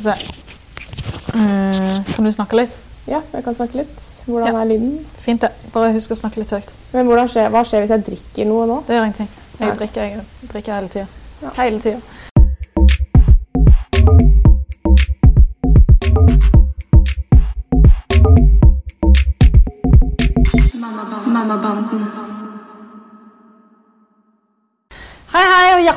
Se. Eh, kan du snakke litt? Ja, jeg kan snakke litt. Hvordan Ja. er lyden? Fint, det. Bare husk å snakke litt høyt. Men skjer, hva skjer hvis jeg drikker noe nå? Det gjør ingenting. Jeg drikker, jeg drikker hele tida. Ja. Hele tida.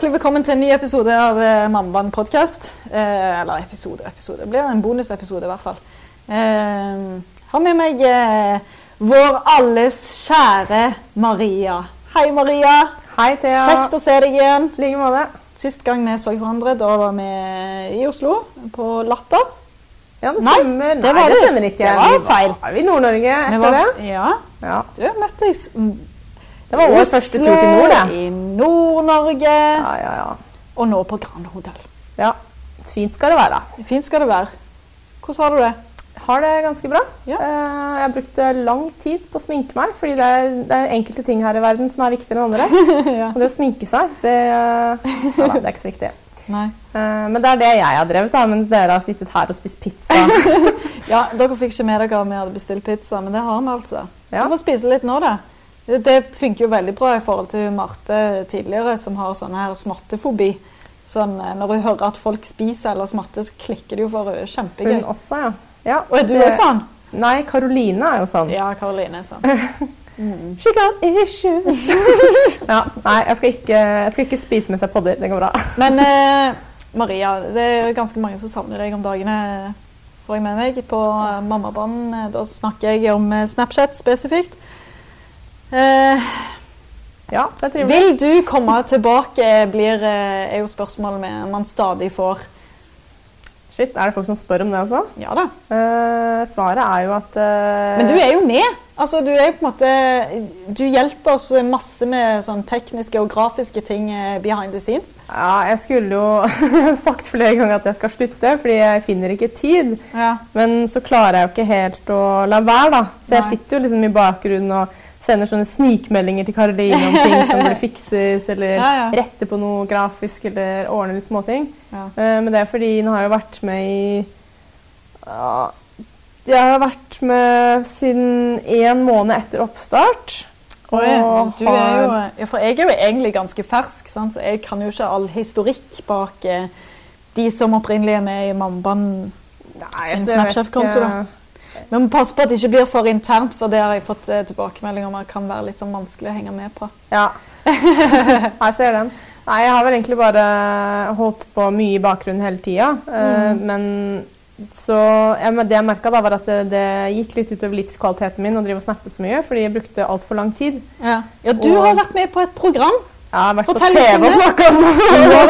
Hjertelig velkommen til en ny episode av eh, Mammabanen podkast. Eh, eller episode, episode. Det blir en bonusepisode, i hvert fall. Eh, har med meg eh, vår alles kjære Maria. Hei, Maria. Hei, Thea. Kjekt å se deg igjen. I like måte. Sist gang vi så hverandre, da var vi i Oslo, på Latter. Ja, det Nei, det var Nei, det stemmer ikke. Det var Vi feil. Var vi i Nord-Norge etter var- det? Ja, Ja. du møtte jeg Det var vår første tur til nord, det. I Nord-Norge. Ja, ja, ja. Og nå på Grand Hotel. ja. Fint skal det være. Fint skal det være. Hvordan har du det? Har det ganske bra. Ja. Eh, Jeg brukte lang tid på å sminke meg, fordi det er, det er enkelte ting her i verden som er viktigere enn andre. ja. Og det å sminke seg, det, ja, da, det er ikke så viktig. Nei. Eh, Men det er det jeg har drevet, da, mens dere har sittet her og spist pizza. Ja, Dere fikk ikke med dere at vi hadde bestilt pizza, men det har vi altså. Ja. Du får spise litt nå, da. Det- funker jo veldig bra i forhold til Marte tidligere, som har sånn her smattefobi. Sånn, eh, når hun hører at folk spiser eller smatter, så klikker det jo for henne. Kjempegøy. Hun også, ja. ja Og er du òg sånn? Nei, Karoline er jo sånn. Ja, Karoline er sånn. Mm. She got issues. ja, nei, jeg skal, ikke, jeg skal ikke spise med seg podder. Det går bra. Men eh, Maria, det er ganske mange som savner deg om dagene, får jeg med meg. På Mammabånd eh, da snakker jeg om eh, Snapchat spesifikt. Eh, Ja, det er trivelig. Vil du komme tilbake, blir, eh, er jo spørsmålet man stadig får. Shit, er det folk som spør om det også? Ja da. Eh, svaret er jo at eh, Men du er jo med. Altså, du, er jo måte, du hjelper oss masse med sånn tekniske og grafiske ting eh, behind the scenes. Ja, jeg skulle jo sagt flere ganger at jeg skal slutte, fordi jeg finner ikke tid. Ja. Men så klarer jeg jo ikke helt å la være, da. Så jeg Nei. sitter jo liksom i bakgrunnen og sender sånne snikmeldinger til Karoline om ting som burde fikses, eller Ja, ja. rette på noe grafisk, eller ordne litt småting. Ja. Uh, Men det er fordi hun har jo vært med i uh, Jeg har vært med siden én måned etter oppstart. Oi, du er jo, ja, for jeg er jo egentlig ganske fersk, sant? så jeg kan jo ikke all historikk bak eh, de som opprinnelig er med i Mamban sin Snapchat-konto, da. Vi må passe på at det ikke blir for internt, for det har jeg fått eh, tilbakemelding om at kan være litt sånn vanskelig å henge med på. Ja. jeg ser den. Nei, jeg har vel egentlig bare holdt på mye i bakgrunnen hele tida. eh, Mm. Men så jeg, Det jeg merka, var at det, det gikk litt utover livskvaliteten min å drive og snappe så mye, fordi jeg brukte altfor lang tid. Ja, ja Du Og- har vært med på et program. Ja, Jeg har vært Fortell på TV og snakka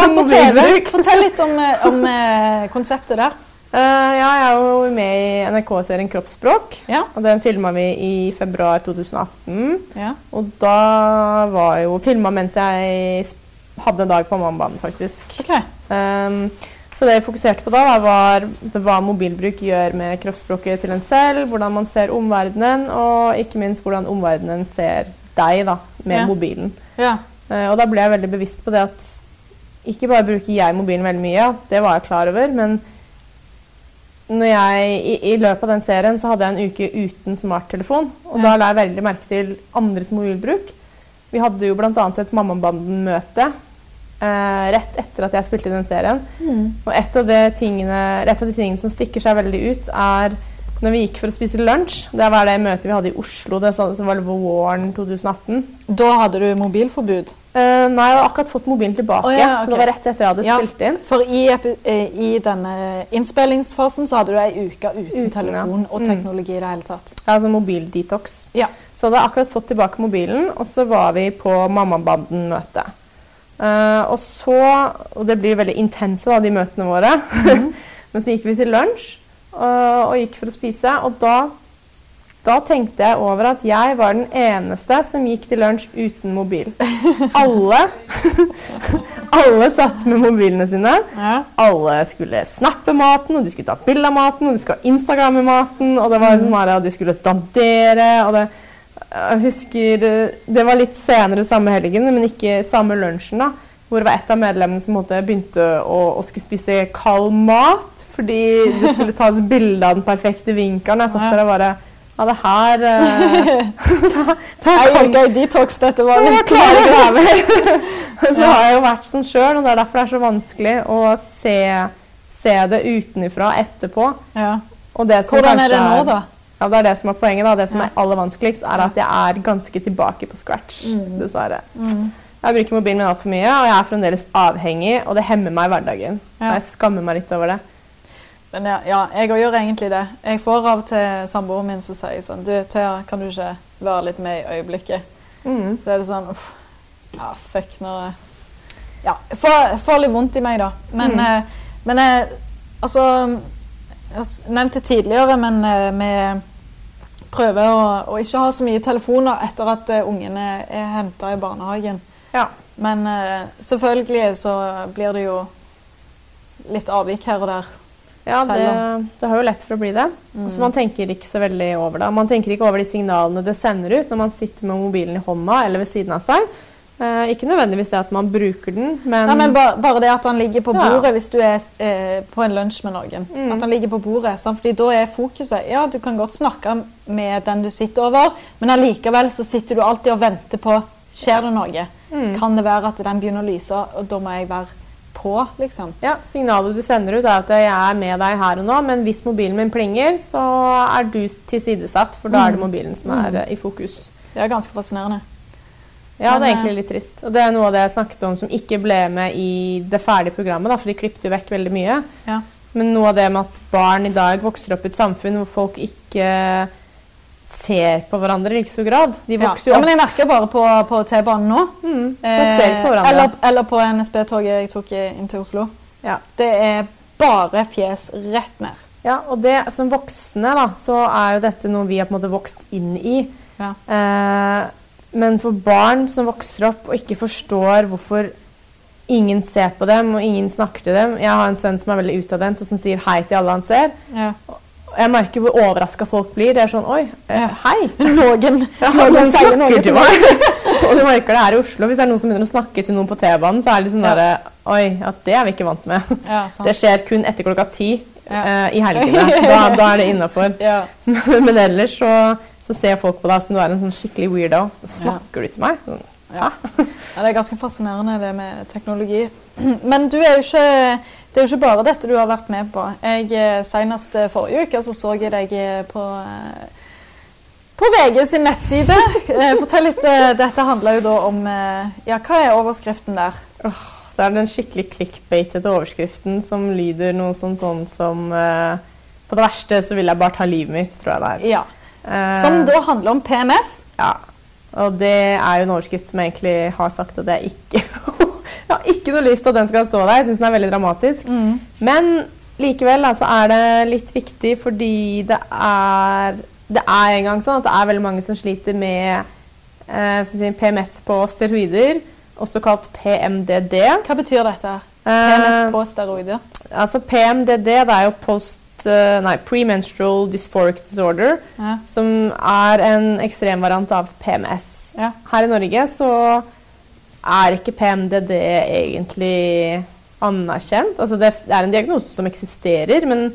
om mobilbruk. Fortell litt om, eh, om eh, konseptet der. Eh, ja, jeg er jo med i NRK-serien Kroppsspråk. Ja. Og Den filma vi i februar 2018. Ja. Og da var jo filma mens jeg hadde en dag på Mambanen, faktisk. Okay. Um, så det jeg fokuserte på da, da, var hva mobilbruk gjør med kroppsspråket til en selv, hvordan man ser omverdenen, og ikke minst hvordan omverdenen ser deg da, med Ja. mobilen. Ja. Eh, og da ble jeg veldig bevisst på det at ikke bare bruker jeg mobilen veldig mye, det var jeg klar over, men jeg, i, I løpet av den serien så hadde jeg en uke uten smarttelefon. Og Ja. da la jeg veldig merke til andres mobilbruk. Vi hadde jo bl.a. et Mammabanden-møte eh, rett etter at jeg spilte i den serien. Mm. Og et av, de tingene, et av de tingene som stikker seg veldig ut, er når vi gikk for å spise lunsj. Det var det møtet vi hadde i Oslo. Det som var våren 2018. Da hadde du mobilforbud. Uh, nei, jeg hadde akkurat fått mobilen tilbake, Oh, ja, så det var rett etter jeg hadde Ja. spilt inn. For i, eh, i denne innspillingsfasen så hadde du ei uke uten, Uten, ja. telefon og Mm. teknologi i det hele tatt. Ja, altså mobildetox. Ja. Så jeg hadde akkurat fått tilbake mobilen, og så var vi på Mammabanden-møte. Uh, og så, og det blir veldig intense da, de møtene våre, Mhm. men så gikk vi til lunsj og, og gikk for å spise, og da, da tenkte jeg over at jeg var den eneste som gikk til lunsj uten mobil. Alle, alle satt med mobilene sine. Ja. Alle skulle snappe maten, og de skulle ta bilde av maten, og de skulle instagramme maten, og det var sånn her, de skulle dandere, og det Jeg husker eh, Det var litt senere samme helgen, men ikke samme lunsjen, da. Hvor det var et av medlemmene som begynte å, å skulle spise kald mat fordi det skulle tas bilde av den perfekte vinkelen. Jeg satt der og bare Ja, det her uh, Jeg gikk i detox, dette var litt det her. Så har jeg jo vært sånn sjøl, og det er derfor det er så vanskelig å se, se det utenfra etterpå. Ja. Og det Hvordan er det nå, da? Ja, Det er det som er poenget. da. Det som Ja. er aller vanskeligst, er at jeg er ganske tilbake på scratch. dessverre. Mm. Jeg bruker mobilen min altfor mye, og jeg er fremdeles avhengig, og det hemmer meg i hverdagen. Ja. Jeg skammer meg litt over det. Men ja, ja jeg òg gjør egentlig det. Jeg får av og til samboeren min som sier sånn Du, Thea, kan du ikke være litt med i øyeblikket? Mm. Så er det sånn uff. Ja, fuck når jeg Ja. Får, får litt vondt i meg, da. Men, Mm. eh, men eh, altså Jeg nevnte tidligere, men eh, prøver å, å ikke ha så mye telefoner etter at uh, ungene er henta i barnehagen. Ja. Men eh, selvfølgelig så blir det jo litt avvik her og der. Ja, det, det har jo lett for å bli det. Mm. Så man tenker ikke så veldig over det. Man tenker ikke over de signalene det sender ut når man sitter med mobilen i hånda eller ved siden av seg. Eh, ikke nødvendigvis det at man bruker den, men, Nei, men ba, Bare det at han ligger på Ja. bordet hvis du er eh, på en lunsj med noen. Mm. At han ligger på bordet, sant? Fordi da er fokuset Ja, du kan godt snakke med den du sitter over, men allikevel så sitter du alltid og venter på Skjer det noe? Mm. Kan det være at den begynner å lyse, og da må jeg være på, liksom? ja, signalet du sender ut, er at jeg er med deg her og nå, men hvis mobilen min plinger, så er du tilsidesatt, for da er det Mm. mobilen som er eh, i fokus. Det er ganske fascinerende. Ja, det er egentlig litt trist. Og det er noe av det jeg snakket om som ikke ble med i det ferdige programmet, da, for de klippet jo vekk veldig mye. Ja. Men noe av det med at barn i dag vokser opp i et samfunn hvor folk ikke ser på hverandre i like stor grad. De vokser jo ja, opp men jeg merker bare på, på T-banen nå. mm, Folk ser ikke på Eh, hverandre. eller, eller på NSB-toget jeg tok inn til Oslo. Ja. Det er bare fjes rett ned. Ja, og det, som voksne da, så er jo dette noe vi har på en måte vokst inn i. Ja. Eh, men for barn som vokser opp og ikke forstår hvorfor ingen ser på dem og ingen snakker til dem Jeg har en sønn som er veldig utadvendt og som sier hei til alle han ser. Ja. Jeg merker hvor overraska folk blir. Det er sånn Oi, eh, hei! Noen, Ja, noen noen sier noe snakker til meg. og du merker det her i Oslo. Hvis det er noen som begynner å snakke til noen på T-banen, så er det sånn Ja. derre Oi, at det er vi ikke vant med. Ja. Det skjer kun etter klokka ti eh, i helgene. Da, da er det innafor. Ja. Men ellers så, så ser folk på deg som du er en sånn skikkelig weirdo. Så snakker du til meg? Sånn, Ja. ja, Det er ganske fascinerende det med teknologi. Men du er jo ikke, det er jo ikke bare dette du har vært med på. Jeg, eh, Senest eh, forrige uke så, så jeg deg eh, på, på VG sin nettside. Fortell litt. Dette handler jo da om Ja, hva er overskriften der? Det er den skikkelig clickbaitete overskriften som lyder noe sånn, sånn som På det verste så vil jeg bare ta livet mitt, tror jeg det er. Ja, Som da handler om PMS. Ja. Og det er jo en overskrift som jeg egentlig har sagt at jeg ikke Jeg har ikke noe lyst til at den skal stå der. Jeg syns den er veldig dramatisk. Men likevel altså, er det litt viktig fordi det er Det er en gang sånn at det er veldig mange som sliter med eh, si, PMS på steroider, også kalt PMDD. Hva betyr dette? Eh, PMS på steroider? altså PMDD det er jo post eh, Nei, premenstrual dysphoric disorder, Ja. som er en ekstremvariant av PMS. Ja. Her i Norge så er ikke PMDD egentlig anerkjent. Altså det, er en diagnose som eksisterer, men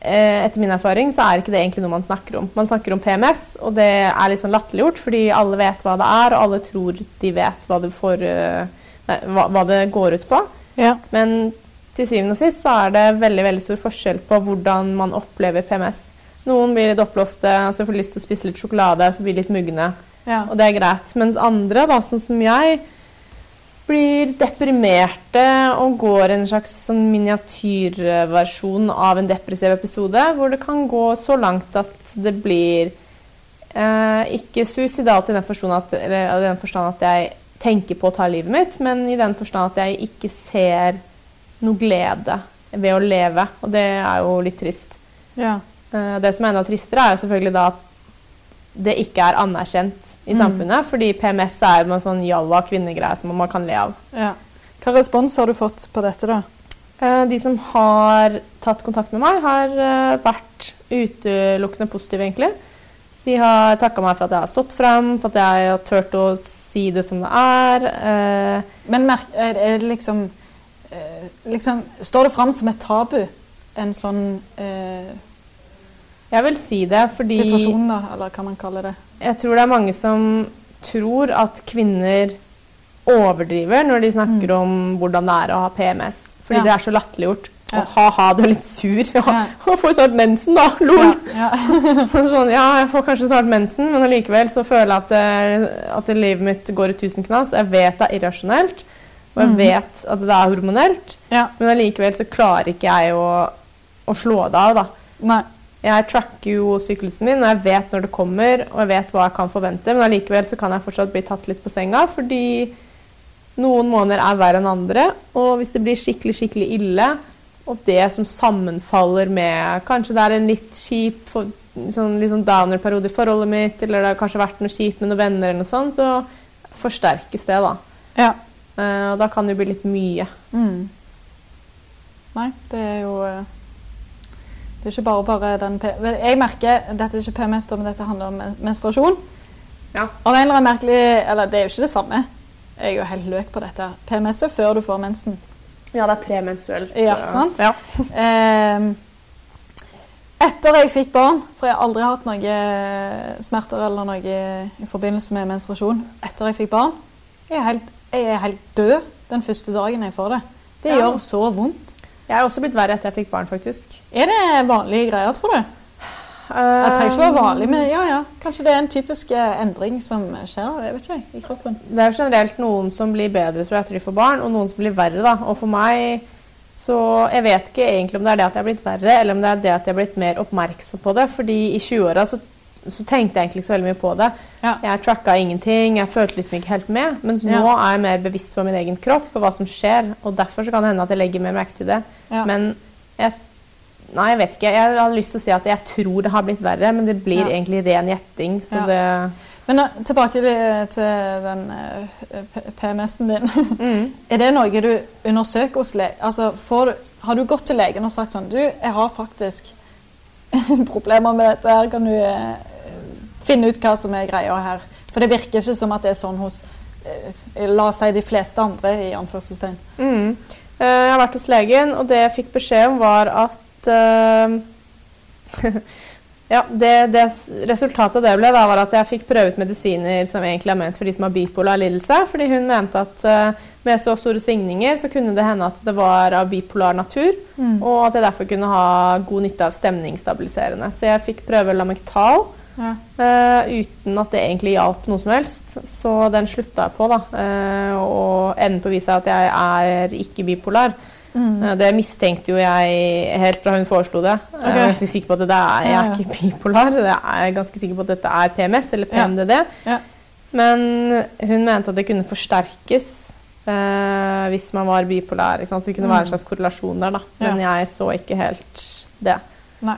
eh, etter min erfaring så er ikke det egentlig noe man snakker om. Man snakker om PMS, og det er litt sånn latterliggjort, fordi alle vet hva det er, og alle tror de vet hva det, får, eh, nei, hva, hva det går ut på. Ja. Men til syvende og sist så er det veldig veldig stor forskjell på hvordan man opplever PMS. Noen blir litt oppblåste, så får lyst til å spise litt sjokolade, så blir de litt mugne. Ja. Og det er greit. Mens andre, da, sånn som jeg, blir deprimerte og går en slags sånn miniatyrversjon av en depressiv episode, hvor det kan gå så langt at det blir eh, ikke suicidalt i den forstand at, eller, i den forstand at jeg tenker på å ta livet mitt, men i den forstand at jeg ikke ser noe glede ved å leve. Og det er jo litt trist. Ja. Eh, Det som er enda tristere, er selvfølgelig da at det ikke er anerkjent i Mm. samfunnet. Fordi PMS er en sånn jalla kvinnegreie som man kan le av. ja. Hva respons har du fått på dette, da? Eh, De som har tatt kontakt med meg, har eh, vært utelukkende positive, egentlig. De har takka meg for at jeg har stått fram, for at jeg har turt å si det som det er. Eh, Men merk, er er det liksom, liksom Står det fram som et tabu, en sånn eh, jeg vil si det fordi Situasjonen, da, eller hva man kaller det? jeg tror det er mange som tror at kvinner overdriver når de snakker om hvordan det er å ha PMS. Fordi Ja. det er så latterliggjort. Ja. Og ha-ha, du er litt sur. Ja, Ja. Å, får snart mensen, da. Lol. Ja, ja. sånn, ja, jeg får kanskje snart mensen, men allikevel så føler jeg at, det, at livet mitt går i tusen knas. Jeg vet det er irrasjonelt, og jeg mm. vet at det er hormonelt, men allikevel så klarer ikke jeg å, å slå det av, da. Nei. Jeg tracker jo syklusen min, og jeg vet når det kommer, og jeg vet hva jeg kan forvente, men allikevel så kan jeg fortsatt bli tatt litt på senga, fordi noen måneder er verre enn andre, og hvis det blir skikkelig, skikkelig ille, og det som sammenfaller med Kanskje det er en litt kjip, sånn, sånn downer-periode i forholdet mitt, eller det har kanskje vært noe kjipt med noen venner, eller noe sånt, så forsterkes det, da. Ja. Uh, og da kan det jo bli litt mye. Mm. Nei, det er jo eh, Det er ikke bare bare den P Jeg merker Dette er ikke PMS, men dette handler om menstruasjon. Ja. Av en eller annen merkelig Eller det er jo ikke det samme. Jeg er jo helt løk på dette. PMS er før du får mensen. Ja, det er premenstruelt. Ja, sant? Ja. Ehm, etter jeg fikk barn, for jeg har aldri hatt noe smerter eller noe i forbindelse med menstruasjon Etter jeg fikk barn, jeg er helt, jeg er helt død den første dagen jeg får det. Det Ja. gjør så vondt. Jeg er også blitt verre etter jeg fikk barn, faktisk. Er det vanlige greier, tror du? Jeg trenger ikke være vanlig, men ja, ja. Kanskje det er en typisk eh, endring som skjer jeg vet ikke, i kroppen. Det er jo generelt noen som blir bedre tror jeg, etter de får barn, og noen som blir verre. da. Og for meg så Jeg vet ikke egentlig om det er det at jeg har blitt verre, eller om det er det at jeg har blitt mer oppmerksom på det. fordi i 20-åra så, så tenkte jeg egentlig ikke så veldig mye på det. Ja. Jeg tracka ingenting, jeg følte liksom ikke helt med. Mens nå er jeg mer bevisst på min egen kropp og hva som skjer. Og derfor så kan det hende at jeg legger mer merke til det. Ja. Men jeg Nei, jeg vet ikke. Jeg hadde lyst til å si at jeg tror det har blitt verre, men det blir Ja. egentlig ren gjetting. Så Ja. det Men tilbake til den eh, PMS-en din. mm. Er det noe du undersøker hos lege? Altså, får har du gått til legen og sagt sånn Du, jeg har faktisk problemer med dette her. Kan du eh, finne ut hva som er greia her? For det virker ikke som at det er sånn hos eh, La oss si de fleste andre, i anførselstegn. Mm. Eh, Jeg har vært hos legen, og det jeg fikk beskjed om, var at eh, Ja, det, det resultatet det ble da, var at jeg fikk prøve ut medisiner som egentlig er ment for de som har bipolar lidelse. Fordi hun mente at eh, med så store svingninger så kunne det hende at det var av bipolar natur. Og at jeg derfor kunne ha god nytte av stemningsstabiliserende. Så jeg fikk prøve Lamectal Ja. uh, uten at det egentlig hjalp noe som helst. Så den slutta jeg på. da. Uh, og enden på viset er at jeg er ikke bipolar. Mm. Eh, det mistenkte jo jeg helt fra hun foreslo det. Jeg er ganske sikker på at det er, jeg er ikke bipolar. Jeg er ganske sikker på at dette er PMS eller Ja. Ja. Men hun mente at det kunne forsterkes eh, hvis man var bipolær. Så det kunne være en Mm. slags korrelasjon der. da. Men jeg så ikke helt det. Nei.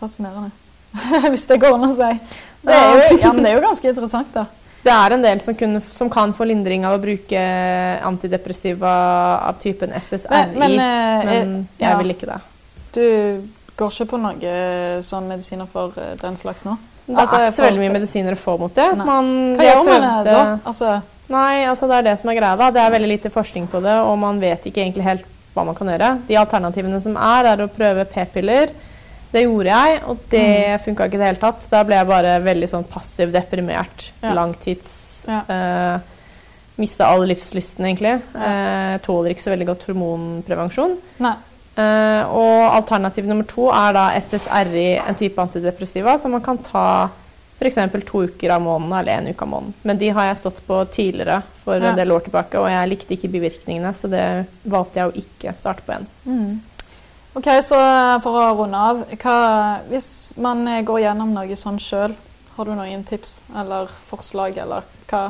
Fascinerende. Hvis det går an å si. Det er, jo, ja, men det er jo ganske interessant, da. Det er en del som, kunne, som kan få lindring av å bruke antidepressiva av typen SSRI, Men, men, men, eh, jeg ja. vil ikke det. Du går ikke på noe sånn medisiner for den slags nå? Det Altså, er ikke så veldig mye medisiner å få mot det. Man, Hva gjør man da? Altså, Nei, altså det er det som er greia. da. Det er veldig lite forskning på det, og man vet ikke egentlig helt hva man kan gjøre. De alternativene som er, er å prøve p-piller. Det gjorde jeg, og det Mm. funka ikke i det hele tatt. Da ble jeg bare veldig sånn passiv deprimert. Ja. Langtids Ja. eh, Mista all livslysten, egentlig. Eh, tåler ikke så veldig godt hormonprevensjon. nei. Eh, og alternativ nummer to er da SSRI, en type antidepressiva som man kan ta f.eks. to uker av måneden eller én uke av måneden. Men de har jeg stått på tidligere for Ja. en del år tilbake, og jeg likte ikke bivirkningene, så det valgte jeg å ikke starte på igjen. Mm. Ok, så for å runde av. Hva, hvis man går gjennom noe sånn sjøl, har du noen tips eller forslag, eller hva,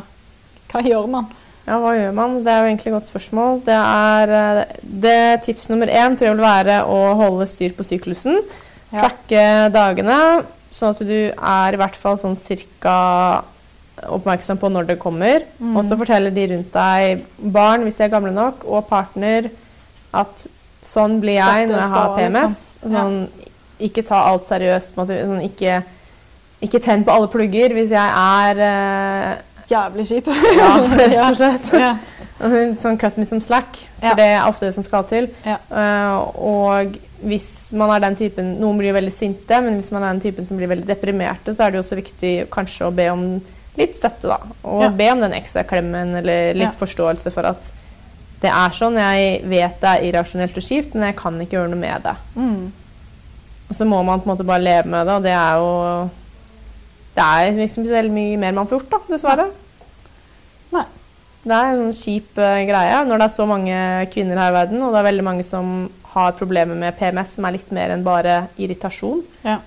hva gjør man? Ja, hva gjør man? Det er jo egentlig et godt spørsmål. Det er eh, det Tips nummer én tror jeg vil være å holde styr på syklusen. Ja. Tracke dagene, sånn at du er i hvert fall sånn cirka oppmerksom på når det kommer. Mm. Og så forteller de rundt deg, barn hvis de er gamle nok, og partner, at sånn blir jeg Dette når jeg har PMS. liksom. Ja. Sånn, ikke ta alt seriøst. måte, Sånn, ikke ikke tenn på alle plugger hvis jeg er eh, Jævlig kjip. Ja, rett og slett. Ja. Sånn cut me some slack, for det er ofte det som skal til. Eh, og hvis man er den typen Noen blir veldig sinte, men hvis man er den typen som blir veldig deprimerte, så er det jo også viktig kanskje å be om litt støtte, da. Og Ja. be om den ekstra klemmen eller litt Ja. forståelse for at det er sånn. Jeg vet det er irrasjonelt og kjipt, men jeg kan ikke gjøre noe med det. Mm. Og så må man på en måte bare leve med det, og det er jo Det er liksom ikke så mye mer man får gjort, da, dessverre. Nei. Det er en kjip eh, greie når det er så mange kvinner her i verden, og det er veldig mange som har problemer med PMS, som er litt mer enn bare irritasjon. Ja.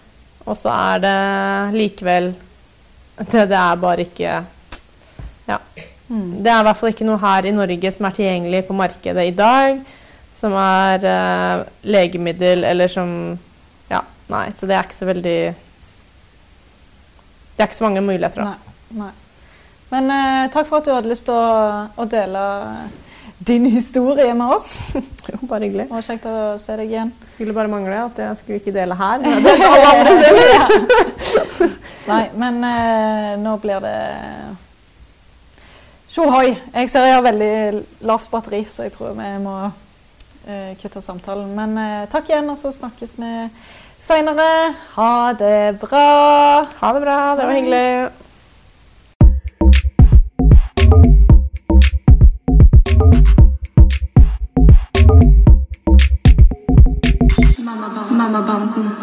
Og så er det likevel det, det er bare ikke Ja. Mm. Det er i hvert fall ikke noe her i Norge som er tilgjengelig på markedet i dag, som er uh, legemiddel eller som Ja, nei, så det er ikke så veldig Det er ikke så mange muligheter, da. Nei. Nei. Men uh, takk for at du hadde lyst til å, å dele din historie med oss. Jo, bare hyggelig. Det var kjekt å se deg igjen. Skulle bare mangle at jeg skulle ikke dele her. men jeg alle andre steder. Nei, men eh, nå blir det Tjohoi. Jeg ser jeg har veldig lavt batteri, så jeg tror vi må eh, kutte samtalen. Men eh, takk igjen, og så snakkes vi seinere. Ha det bra. Ha det bra. Det var hyggelig. Alabama Banken.